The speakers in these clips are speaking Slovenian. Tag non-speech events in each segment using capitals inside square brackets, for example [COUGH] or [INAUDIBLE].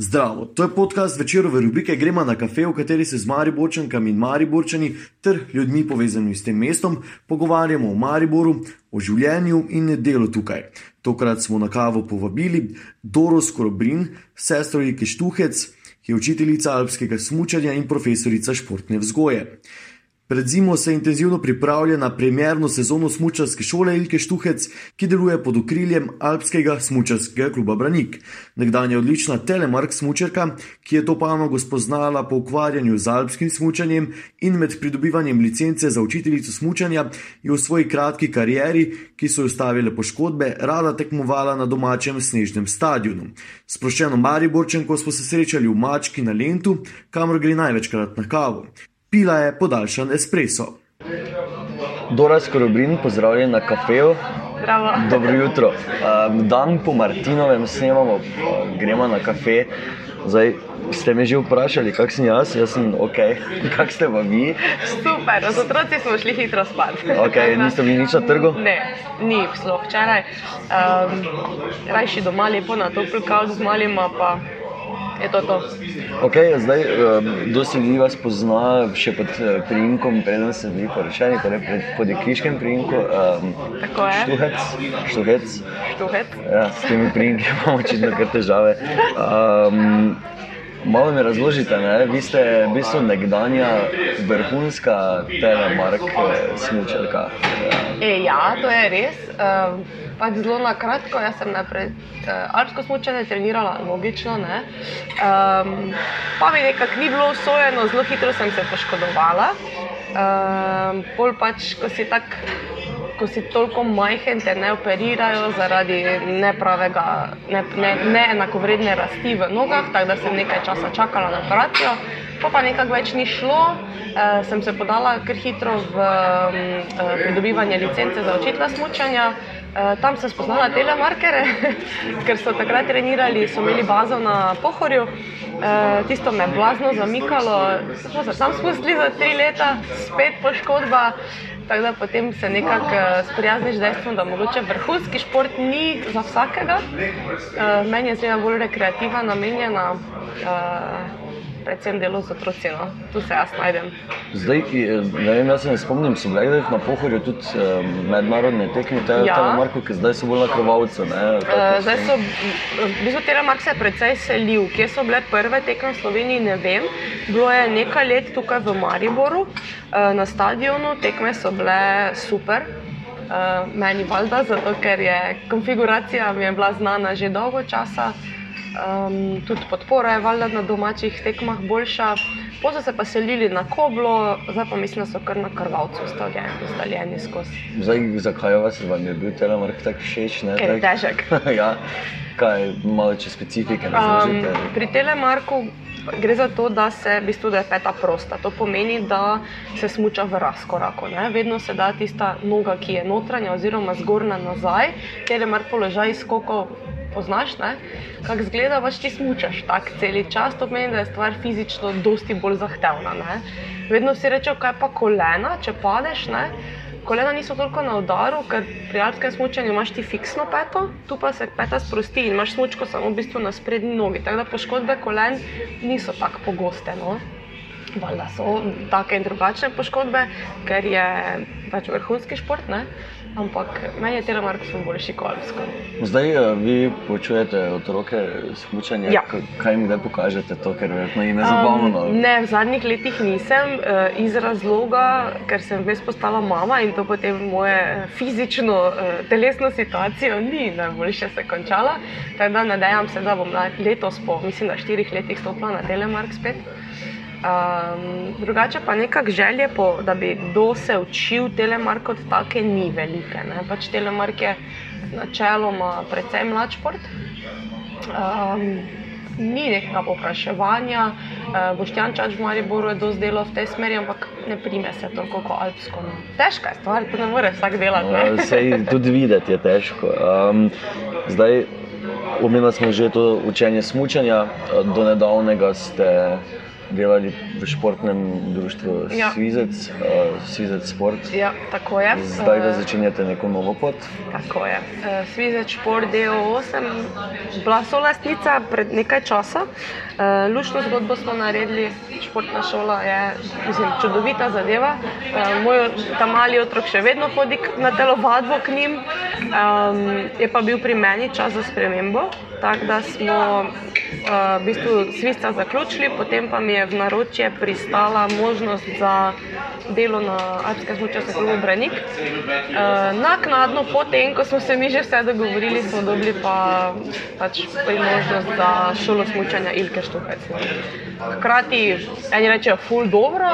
Zdravo, to je podcast večerove rubrike Gremo na kafe, v kateri se z Mariborčankami in Mariborčani ter ljudmi povezanimi s tem mestom pogovarjamo o Mariboru, o življenju in delu tukaj. Tokrat smo na kavo povabili Doro Skorobrin, sestro Ike Štuhec, ki je učiteljica alpskega smučanja in profesorica športne vzgoje. Pred zimo se intenzivno pripravlja na premjerno sezono smučarske šole Ilke Štuhec, ki deluje pod okriljem Alpskega smučarskega kluba Branik. Nekdanja odlična telemark smučarka, ki je to panogo spoznala po ukvarjanju z alpskim smučanjem in med pridobivanjem licence za učiteljico smučanja, je v svoji kratki karieri, ki so jo stavile poškodbe, rada tekmovala na domačem snežnem stadionu. Sproščeno Mariborčenko smo se srečali v Mački na Lentu, kamor gre največkrat na kavo. Pila je podaljšan espresso. Dora Skorobrin, pozdravljen na kafeju. Zdravo. Dobro jutro. Dan po Martinovem snemamo, gremo na kafe. Zdaj, ste me že vprašali, kak sem jaz? Jaz sem ok, [LAUGHS] kak ste pa vi? Super, z otroci smo šli hitro spat. Ok, [LAUGHS] niste bili nič na trgu? Ne, ni sploh včeraj. Um, rajši doma lepo na topel kav z malima, pa je to to. Ok, zdaj, um, dosti ljudi vas pozna še pod uh, priimkom, preden ste bili poročeni, torej pred, pod ekriškem priimku. Um, Tako je. Štuhec, štuhec. Štuhec. Ja, s temi priimki [LAUGHS] imamo očitno kar težave. Um, malo mi razložite, ne? vi ste v bistvu nekdanja vrhunska telemark eh, smučarka. E, ja, to je res. Um, pač zelo na kratko, jaz sem najprej uh, alpsko smučanje trenirala, logično. Ne? Um, pa mi nekako ni bilo usvojeno, zelo hitro sem se poškodovala. Um, pol pač, ko si tak. Ko si toliko majhen, te ne operirajo zaradi nepravega, ne, ne, neenakovredne rasti v nogah, tako da sem nekaj časa čakala na operacijo. Pa pa nekako več ni šlo, e, sem se podala kar hitro v e, pridobivanje licence za učitelja smučanja. E, tam sem spoznala telemarkere, [LAUGHS] ker so takrat trenirali, so imeli bazo na Pohorju. E, tisto me je blazno zamikalo, smo se tam spustili za tri leta, spet poškodba. Tako da potem se nekako sprijazniš z dejstvom, da mogoče vrhunski šport ni za vsakega. Uh, meni je zelo bolj rekreativa, namenjena uh, predvsem delu z otroci. No. Tu se jaz najdem. Zdaj, ne vem, jaz se ne spomnim, so bile kdaj na pohorju tudi um, mednarodne tekme, te Ja. telemarko, ki zdaj so bolj na krvavcu. ne, Uh, tako zdaj so- v bistvu Telemark se je precej selil. Kje so bile prve tekme v Sloveniji, ne vem. Bilo je nekaj let tukaj v Mariboru, uh, na stadionu, tekme so bile super. Uh, meni valjda, zato ker je konfiguracija mi je bila znana že dolgo časa. Um, tudi podpora je valjda na domačih tekmah boljša. Potem so se pa selili na Koblo, zdaj pa mislim, da so kar na krvavcu ustaljeni, ustaljeni skozi. Zdaj, zakaj vas vam je bil telemark tako všeč? ne, Ker je težek. [LAUGHS] ja, kaj malo če specifike Um, razložite. pri telemarku gre za to, da se v bistvu da je peta prosta. To pomeni, da se smuča v razkoraku. Ne? Vedno se da tista noga, ki je notranja oziroma zgornja nazaj, telemark položaj skokov. Poznaš, ne? kako izgleda, pač ti smučaš tako cel čas, to pomeni, da je stvar fizično dosti bolj zahtevna. Ne? Vedno si rečeš, kaj pa kolena, če padeš. Ne? Kolena niso toliko na udaru, ker pri alpskem smučanju imaš ti fiksno peto, tu pa se peta sprosti in imaš smučko samo v bistvu na sprednji nogi. Tako da poškodbe kolen niso tako pogoste. No? Valjda so take in drugačne poškodbe, ker je pač vrhunski šport, ne? Ampak meni je telemark smo boljši kot alpsko. Zdaj, eh, vi počujete otroke smučanje, Ja. K- kaj jim kdaj pokažete to, ker verjetno jim je zabavno. no. ne, v zadnjih letih nisem, uh, iz razloga, ker sem vmes postala mama in to potem moje eh, fizično, uh, telesno situacijo ni najboljše se končala. Tako da nadejam se, da bom letos, po mislim, da štirih letih, stopila na Telemark spet. Um, drugače pa nekako želje, po, da bi kdo se učil telemark kot take, ni velike. Ne? Pač telemark je načeloma precej mlad šport. Um, ni nekega povpraševanja, uh, Boštjan Čač v Mariboru je dosti delal v tej smeri, ampak ne prime se toliko kot alpsko. No. Težka je stvar, to ne more vsak delati. Ja, Ne? Sej tudi videti je težko. Um, zdaj, omenili smo že to učenje smučanja, do nedavnega ste Devali v športnem društvu Ja. Svizec, uh, Svizec Sport. Ja, tako je. Zdaj, da Eh, začenjate neko novo pot. Tako je. Eh, Svizec Šport DOO sem bila solastnica pred nekaj časa. Eh, Lušno zgodbo smo naredili, športna šola je mislim, čudovita zadeva. Eh, Moj ta mali otrok še vedno hodi na telovadbo k njim, um, je pa bil pri meni čas za spremembo. Tako da smo uh, v bistvu Svizca zaključili, potem pa mi je v naročje pristala možnost za delo na Alpskem smučarskem klubu Branik. Uh, naknadno, potem, ko smo se mi že vse dogovorili, smo dobili pa pač priložnost za šolo smučanja Ilke Štuhec. Hkrati eni rečejo, ful dobro,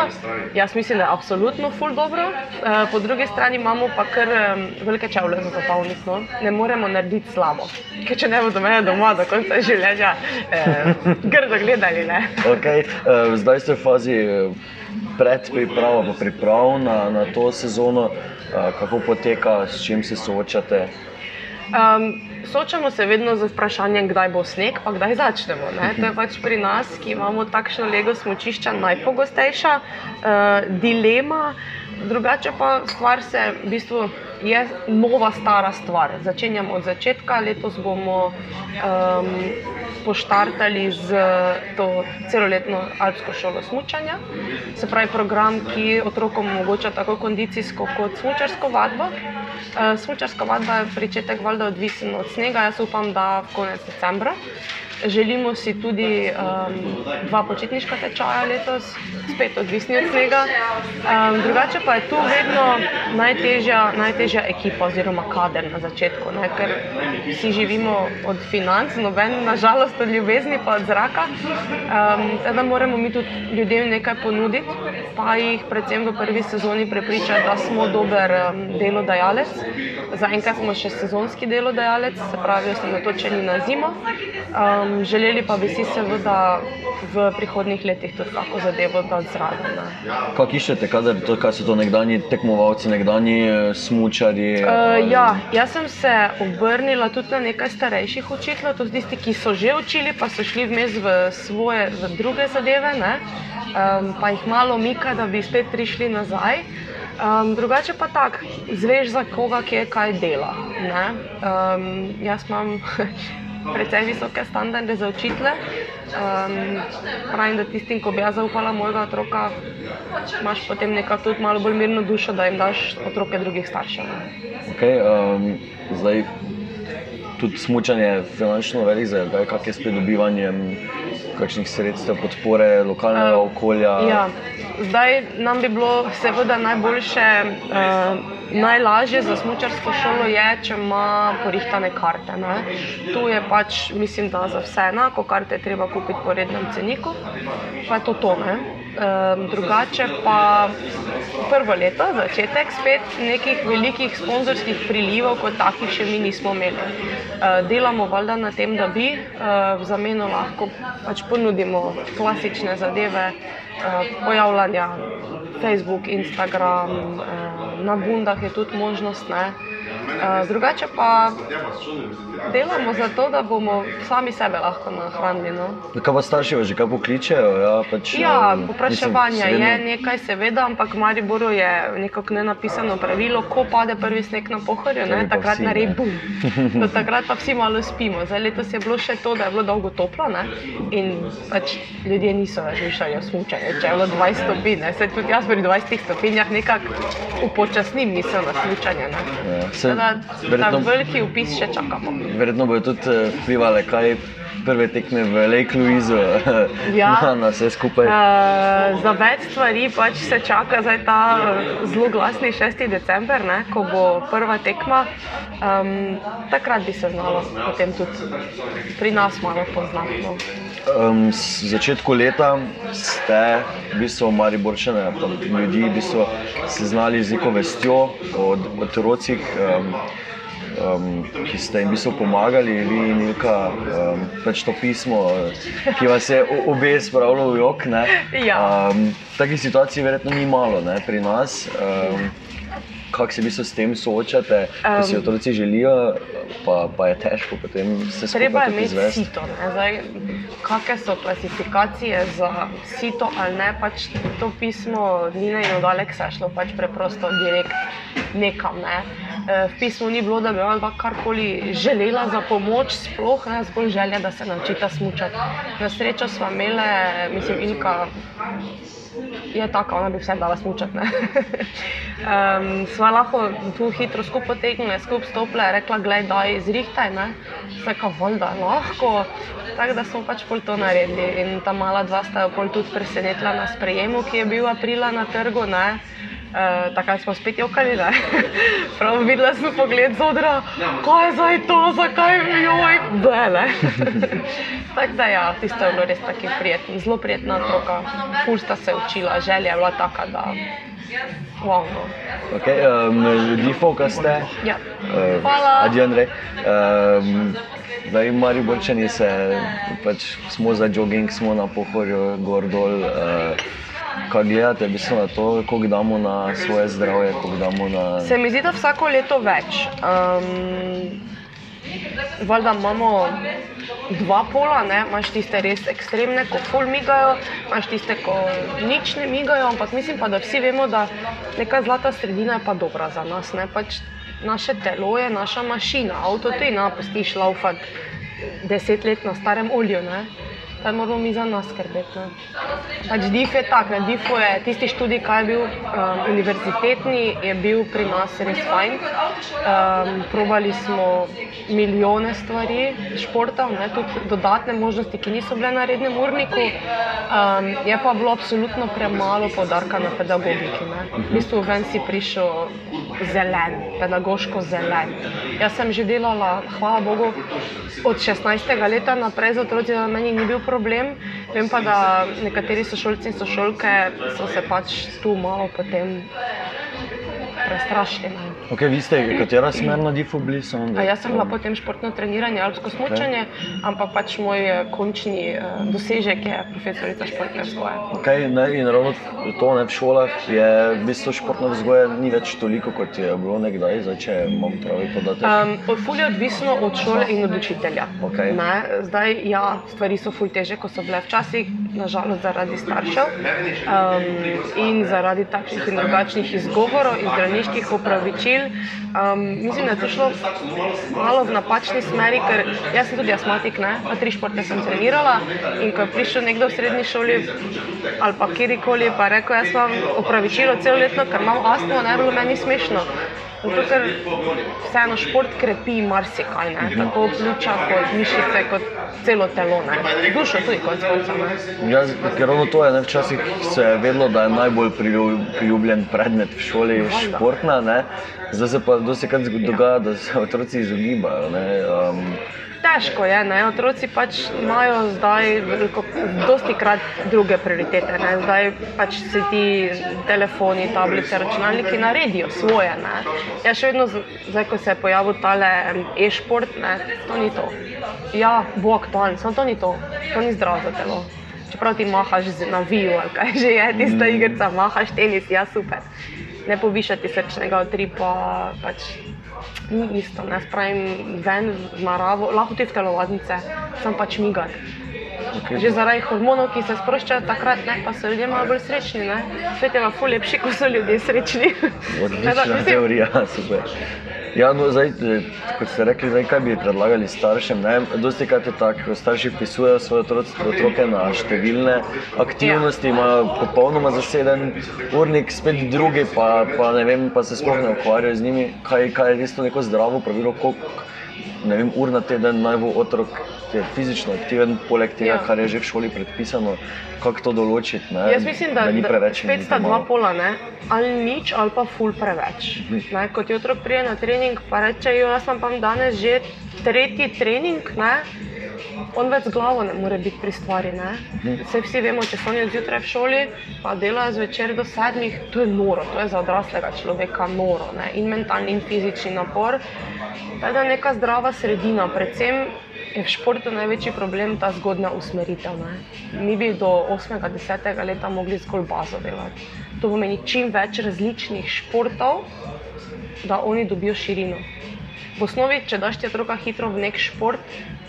jaz mislim, da je absolutno ful dobro. Uh, po drugi strani imamo pa kar um, velike čevlje za zapolniti. No? Ne moremo narediti slabo. Ker če ne bodo mene doma do konca življenja, eh, [LAUGHS] grdo gledali. Ne? Okay. Uh, zdaj ste v fazi eh, predpriprav, pa priprav na, na to sezono. Uh, kako poteka, s čim se soočate? Um, soočamo se vedno z vprašanjem, kdaj bo sneg, pa kdaj začnemo. Ne? To je pač pri nas, ki imamo takšno lego smočišča, najpogostejša uh, dilema. Drugače pa stvar se v bistvu je nova, stara stvar. Začenjamo od začetka, letos bomo um, poštartali z to celoletno alpsko šolo smučanja. Se pravi, program, ki otrokom omogoča tako kondicijsko kot smučarsko vadbo. Uh, smučarska vadba je pričetek valjda odvisen od snega, jaz upam, da konec decembra. Želimo si tudi um, dva počitniška tečaja letos, spet odvisni od snega. Um, drugače pa je tu vedno najtežja, najtežja ekipa oziroma kader na začetku, ne? ker vsi živimo od financ, noben nažalost od ljubezni pa od zraka. Um, da moramo mi tudi ljudem nekaj ponuditi, pa jih predvsem v prvi sezoni prepričati, da smo dober um, delodajalec. Zaenkrat smo še sezonski delodajalec, se pravi, osredotočeni na zimo. Um, želeli pa bi si seveda v prihodnih letih tudi tako zadevo dati zraven. Kako iščete, kadar to, kaj so to nekdani tekmovalci, nekdani eh, smučarji? Uh, ja, jaz sem se obrnila tudi na nekaj starejših učiteljev, to so tisti, ki so že učili, pa so šli vmes v svoje, v druge zadeve, ne? um, pa jih malo mika, da bi spet prišli nazaj. Um, drugače pa tako, zveš za koga, kje kaj dela. ne. Um, jaz imam [LAUGHS] precej visoke standarde za učitele. Um, pravim, da tistim, ko bi jaz zaupala mojega otroka, imaš potem nekako tudi malo bolj mirno dušo, da jim daš otroke drugih staršev. Okay, um, zdaj, tudi smučanje je finančno velik zalogaj, kak je s pridobivanjem kakšnih sredstev, podpore lokalnega Um, okolja. Ja. Zdaj nam bi bilo seveda najboljše, uh, najlažje za smočarsko šolo je, če ima porihtane karte. Ne? Tu je pač, mislim, da za vse enako, karte je treba kupiti po rednem ceniku, pa je to to. Um, drugače pa prvo leto, začetek spet nekih velikih sponzorskih prilivov, kot takih še mi nismo imeli. Uh, delamo valjda na tem, da bi uh, v zameno lahko pač ponudimo klasične zadeve, uh, pojavljanja Facebook, Instagram, uh, na bundah je tudi možnost. Ne? Uh, drugače pa delamo zato, da bomo sami sebe lahko nahranili. No? Kaj pa starši že kaj pokličejo? Ja, pač, Ja, um, popraševanja mislim, je nekaj, seveda, ampak v Mariboru je nekako nenapisano pravilo, ko pade prvi sneg na pohorju, ne, takrat vsi, naredi bum. [LAUGHS] Do takrat pa vsi malo spimo. Zdaj letos je bilo še to, da je bilo dolgo toplo ne, in pač ljudje niso razmišljali o smučanju. Če je bilo 20 stopinj, tudi jaz pri 20 stopinjah nekako upočasnim misel na smučanje. Ne. Ja, Tako da ta veliki upis še čakamo. Verjetno bodo tudi eh, vplivali, kaj prve tekme v Lake Louisu Ja. [LAUGHS] na, na vse skupaj. Uh, za več stvari pač se čaka zdaj ta eh, zelo glasni 6. december, ne, ko bo prva tekma. Um, takrat bi se znalo potem tudi pri nas malo poznati. No. Um, začetku leta ste, v bistvu, Mariborčane, ljudi, v bistvu, seznali z neko vestjo o otrocih, um, um, ki ste jim v bistvu pomagali, vi in Ilka, um, pač to pismo, ki vas je obe spravilo v jok. ne. Ja. Um, takih situacij verjetno ni malo ne, pri nas. Um, kako se vi se s tem soočate, ko si otroci želijo, pa, pa je težko potem se Treba skupaj je imeti sito. kakšne so klasifikacije za sito ali ne, pač to pismo Nina in od Aleksa je šlo pač preprosto direkt nekam. Ne. E, V pismu ni bilo, da bi ona dva karkoli želela za pomoč, sploh ne, zgolj želja, da se naučita smučati. Na srečo smo imeli, mislim, Ilka je taka, ona bi vse dala smučati. um, [LAUGHS] sva lahko tu hitro skupaj potegnila, skupaj stopila, rekla, gledaj, daj, zrihtaj, ne. Vsaka voda, lahko. Tako da smo pač pol to naredili. In ta mala dva sta jo pol tudi presenetila na sprejemu, ki je bil aprila na trgu. Ne. Uh, takrat smo spet jokali, ne. [LAUGHS] Prav videla sem pogled z odra, kaj je zdaj to, zakaj joj, bele. [LAUGHS] Tako da ja, tisto je bilo res tako prijetno, zelo prijetna otroka. Ful sta se učila, želja je bila taka, da wow, no. Okay, um, Difovka ste. Ja. Uh, Hvala. Adijo, Andrej. Um, Zdaj, mari borčani se, pač smo za jogging, smo na pohorju, gor dol. Uh, kaj gledate, v bistvu na to, koliko damo na svoje zdravje, koliko damo na. Se mi zdi, da vsako leto več. Um, Valjda imamo dva pola, ne? imaš tiste res ekstremne, ko ful migajo, imaš tiste, ko nič ne migajo, ampak mislim pa, da vsi vemo, da neka zlata sredina je pa dobra za nas. Ne? Pač naše telo je naša mašina, avto ti ne pustiš laufati deset let na starem olju. Ne? Zdaj moramo mi za nas skrbeti. ne. Pač DIF je tak, ne, DIF je tisti študij, ki je bil um, univerzitetni, je bil pri nas res fajn. Um, probali smo milijone stvari, športov, ne, tudi dodatne možnosti, ki niso bile na rednem urniku. Um, je pa bilo absolutno premalo podarka na pedagogiki. Ne. V bistvu ven si prišel zelen, pedagoško zelen. Jaz sem že delala, hvala Bogu, od 16. leta naprej z otroci, da meni ni bil problem. Vem pa, da nekateri sošolci in sošolke so se pač tu malo potem prestrašili. Okay, vi ste, katera smer na Difu bili? Samo da- A jaz sem bila potem športno treniranje, alpsko smučanje, ampak pač moj eh, končni eh, dosežek je profesorica športne vzgoje. Okay, ne, in ravno to ne, v šolah je v bistvu športna vzgoja ni več toliko, kot je bilo nekdaj, zdaj, če imam pravi podatek. Um, ful je odvisno od šole in od učitelja. Okej. Ne, zdaj, ja, stvari so ful teže, kot so bile včasih, nažalost zaradi staršev um, in zaradi takšnih in drugačnih izgovorov in zdravniških opravičil. Um, mislim, da je to šlo malo v napačni smeri, ker jaz sem tudi astmatik, ne, pa tri športe sem trenirala in ko je prišel nekdo v srednji šoli ali pa kjerkoli, pa rekel, jaz imam opravičilo celoletno, ker imam astmo, ne bilo meni smešno. Zato, ker vseeno šport krepi marsikaj, ne? tako pljuča, kot mišice, kot celo telo, ne? dušo tudi koncev. ne. Ja, ker ravno to je, ne, včasih se je vedelo, da je najbolj prilju- priljubljen predmet v šoli športna, ne. Zdaj se pa dosti krat dogaja, da se otroci izogibajo. Ne, um, Težko je, ne? otroci pač imajo zdaj veliko, dosti krat druge prioritete. Ne? Zdaj pač se ti telefoni, tablice, računalniki naredijo svoje. Ne? Ja, še vedno, zdaj, ko se je pojavil tale e-šport, to ni to. Ja, bo aktualen, samo to ni to, to ni zdravo za telo. Čeprav ti mahaš z- na ali kaj že je, tista igrica, mahaš tenis, ja super. Ne povišati srčnega utripa, pač ni isto. Ne spravim ven v naravo, lahko tudi v telovadnice, sem pač migat. okay. Že zaradi hormonov, ki se sproščajo takrat, ne, pa so ljudje malo bolj srečni. Ne. Svet je pa ful lepši, ko so ljudje srečni. Odlična teorija, super. Ja, no, zdaj, eh, kot ste rekli, zdaj, kaj bi predlagali staršem? Ne? Dosti krat je tako, ko starši vpisujejo svoje otroci, otroke na številne aktivnosti, imajo popolnoma zaseden urnik, spet drugi pa, pa, ne vem, pa se sploh ne ukvarjajo z njimi. Kaj, kaj je res to neko zdravo pravilo, koliko ne vem, ur na teden naj bo otrok ki je fizično aktiven, poleg tega, Ja. kar je že v šoli predpisano, kako to določiti. Ne? Jaz mislim, da, ni da preveč. in spet ni sta dva pola, ne? ali nič, ali pa ful preveč. Ne? Kot je otrok prije na trening, pa reče, "Jo, jaz imam pa danes že tretji trening, ne? on več z glavo ne more biti pri stvari. Vse vsi vemo, če so oni zjutraj v šoli, pa delajo zvečer do sedmih, to je noro, to je za odraslega človeka noro ne? in mentalni in fizični napor. Tako da neka zdrava sredina, predvsem je v športu največji problem ta zgodna usmeritev. Ne? Mi bi do 8-10 leta mogli zgolj bazo delati. To pomeni čim več različnih športov, da oni dobijo širino. V osnovi, če daš ti otroka hitro v nek šport,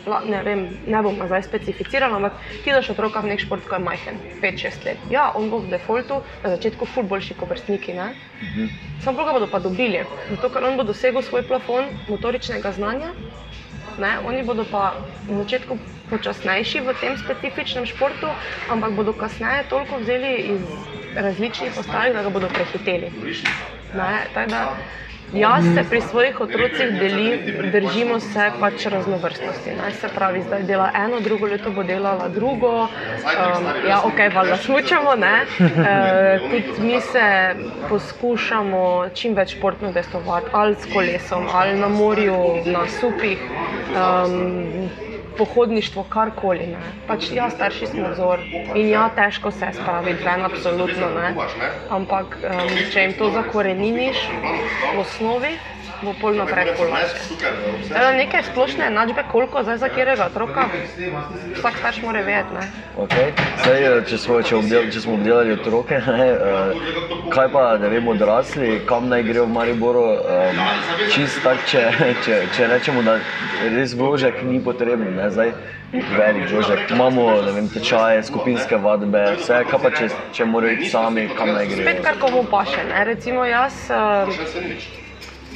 ne, vem, ne bom zdaj specificiral, ampak ti daš otroka v nek šport, ko je majhen, 5-6 let. Ja, on bo v defaultu na začetku ful boljši kot vrstniki. Mhm. Samo koga bodo pa dobili, zato ker on bo dosegel svoj plafon motoričnega znanja, ne, oni bodo pa na začetku počasnejši v tem specifičnem športu, ampak bodo kasneje toliko vzeli iz različnih ostalih, da ga bodo prehiteli. Ne, Jaz se pri svojih otrocih delim, držimo se pač raznovrstnosti. Ne? Se pravi, zdaj dela eno, drugo leto bo delala drugo, um, ja, ok, valjda slučamo. E, [LAUGHS] tudi mi se poskušamo čim več športno destovati, ali s kolesom, ali na morju, na supih. Um, pohodništvo, karkoli. Pač, ja, starši smo vzor in ja, težko se spraviti ven, absolutno ne. Ampak um, če jim to zakoreniniš v osnovi, bo polno predpolnoči. Nekaj splošne enačbe, koliko zdaj za katerega otroka, vsak starš mora vedeti. Okay. Zdaj, eh, če, smo, če, obdel, če smo obdelali otroke, [LAUGHS] ne, uh, kaj pa ne vemo odrasli, kam naj grejo v Mariboru, um, čist tak, če, če, če rečemo, da res vložek ni potreben. Ne, zdaj, Velik žožek, imamo vem, tečaje, skupinske vadbe, vse, kaj pa če, če morajo iti sami, kam naj grejo. Spet kar komu paše. Recimo jaz, uh,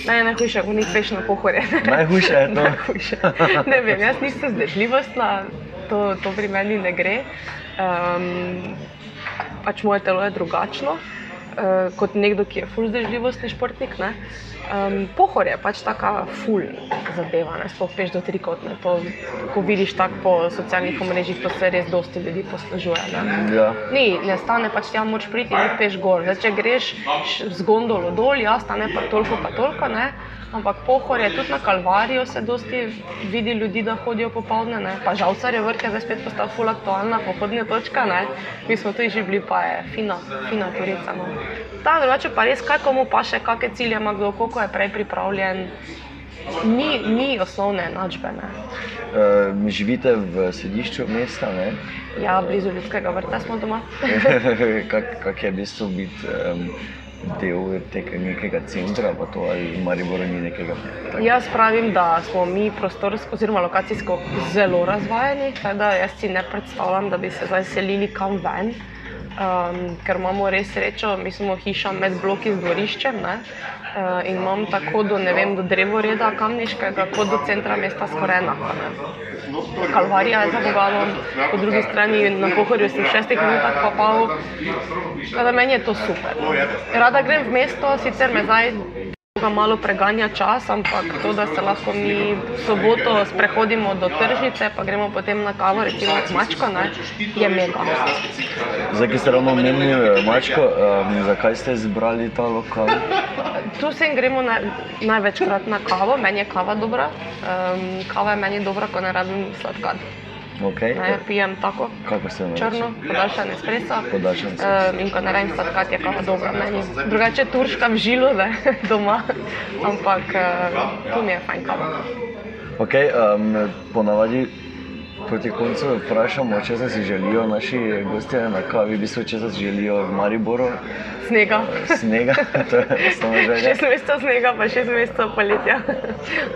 Naj, najhujše, ko nekaj peš na pohore. Najhujše je to. najhujše. Ne vem, jaz nisem zdržljivostna, to, to pri meni ne gre. Um, pač moje telo je drugačno uh, kot nekdo, ki je full zdržljivostni športnik. Ne? Um, pohor je pač taka ful zadeva, ne sploh peš do trikotne. To, ko vidiš tako po socialnih omrežjih, to se res dosti ljudi poslužuje. Ne? Ja. Ni, ne stane pač ti, moč priti in peš gor. Zdaj, če greš z gondolo dol, ja, stane pa toliko, pa toliko, ne. Ampak pohor je tudi na Kalvarijo, se dosti vidi ljudi, da hodijo popoldne, ne. Pa žalcar je vrke, zdaj spet postal ful aktualna pohodna točka, ne. Mi smo tu že bili, pa je fina, fina turica. No. Ta drugače pa res, kaj komu pa še, kakšne cilje ima kdo, koliko je prej pripravljen. Ni, ni osnovne enačbe. Uh, živite v središču mesta? Ne? Ja, blizu ljudskega vrta smo doma. [LAUGHS] Kako kak je v bistvu biti um, del tega nekega centra, pa to ali Maribor ni nekega? Tak. Jaz pravim, da smo mi prostorsko oziroma lokacijsko zelo razvajeni, tako da jaz si ne predstavljam, da bi se zdaj selili kam ven um, ker imamo res srečo, mi smo hiša med bloki z dvoriščem. Ne? Uh, in imam tako do, vem, do drevoreda kamniškega, kot do centra mesta skoraj enako. Kalvarija za Bogalom, po drugi strani na pohorju sem šestih minutah papal. Za meni je to super. Rada grem v mesto, sicer me zdaj ga malo preganja čas, ampak to, da se lahko mi soboto sprehodimo do tržnice, pa gremo potem na kavo, recimo z mačko, ne, je mega. Zdaj, ki ste ravno omenili eh, mačko, um, zakaj ste izbrali ta lokal? Tu se gremo na, največkrat na kavo, meni je kava dobra. Um, kava je meni dobra, ko ne rabim sladkad. Okay. Ne, pijem tako, črno, podaljšan espresso. Uh, in ko ne rečem sladkati, je kava dobra meni. Drugače turška v žilu, ne, [LAUGHS] doma, ampak uh, tu mi je fajn kava. Okay, um, ponavadi proti koncu vprašamo, če se želijo naši gostje na kavi, v bistvu, če se želijo v Mariboru. Snega. Snega, [LAUGHS] to je samo želja. Šest mesecev snega, pa šest mesecev poletja.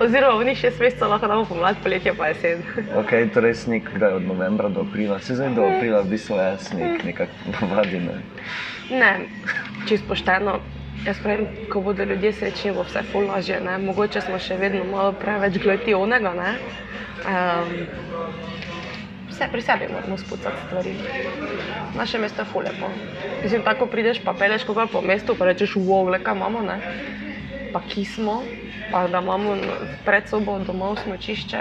Oziroma, v njih šest mesecev lahko damo pomlad, poletje pa jesen. Ok, torej sneg, kdaj od novembra do aprila. Se zdaj do aprila v bistvu je sneg, nekako navadi. Ne, ne čisto pošteno. Jaz pravim, ko bodo ljudje srečni, bo vse ful lažje. Ne? Mogoče smo še vedno malo preveč gledali onega. Um, vse pri sebi moramo spucati stvari. Naše mesto je fulepo. Mislim, tako prideš, pa peleš koga po mestu, pa rečeš, wow, le kaj imamo, ne? pa ki smo, pa da imamo pred sobo domov smočišče.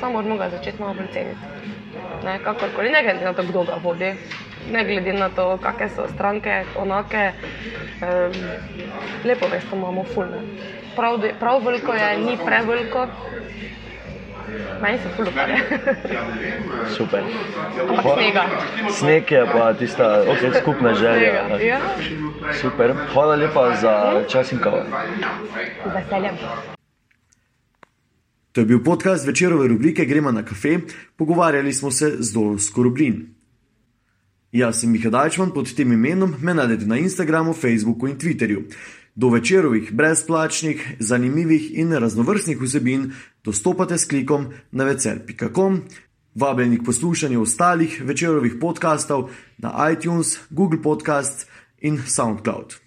Samo moramo ga začeti malo bolj ceniti. Ne, kakorkoli, ne glede na to, kdo ga vodi, ne glede na to, kakšne so stranke, onake. Um, lepo mesto imamo, fulno. Prav, prav veliko je, ni preveliko. Meni se zelo lepo. Super. Ampak snega. Sneg je pa tista okay, skupna želja. Ja. Super. Hvala lepa za čas in kavo. Z veseljem. To je bil podcast večerove rubrike Gremo na kafe, pogovarjali smo se z Dolsko Rublin. Jaz sem Miha Dajčman pod tem imenom, me najdete na Instagramu, Facebooku in Twitterju. Do večerovih brezplačnih, zanimivih in raznovrstnih vsebin dostopate s klikom na vecer.com. Vabljeni k poslušanju ostalih večerovih podkastov na iTunes, Google Podcasts in SoundCloud.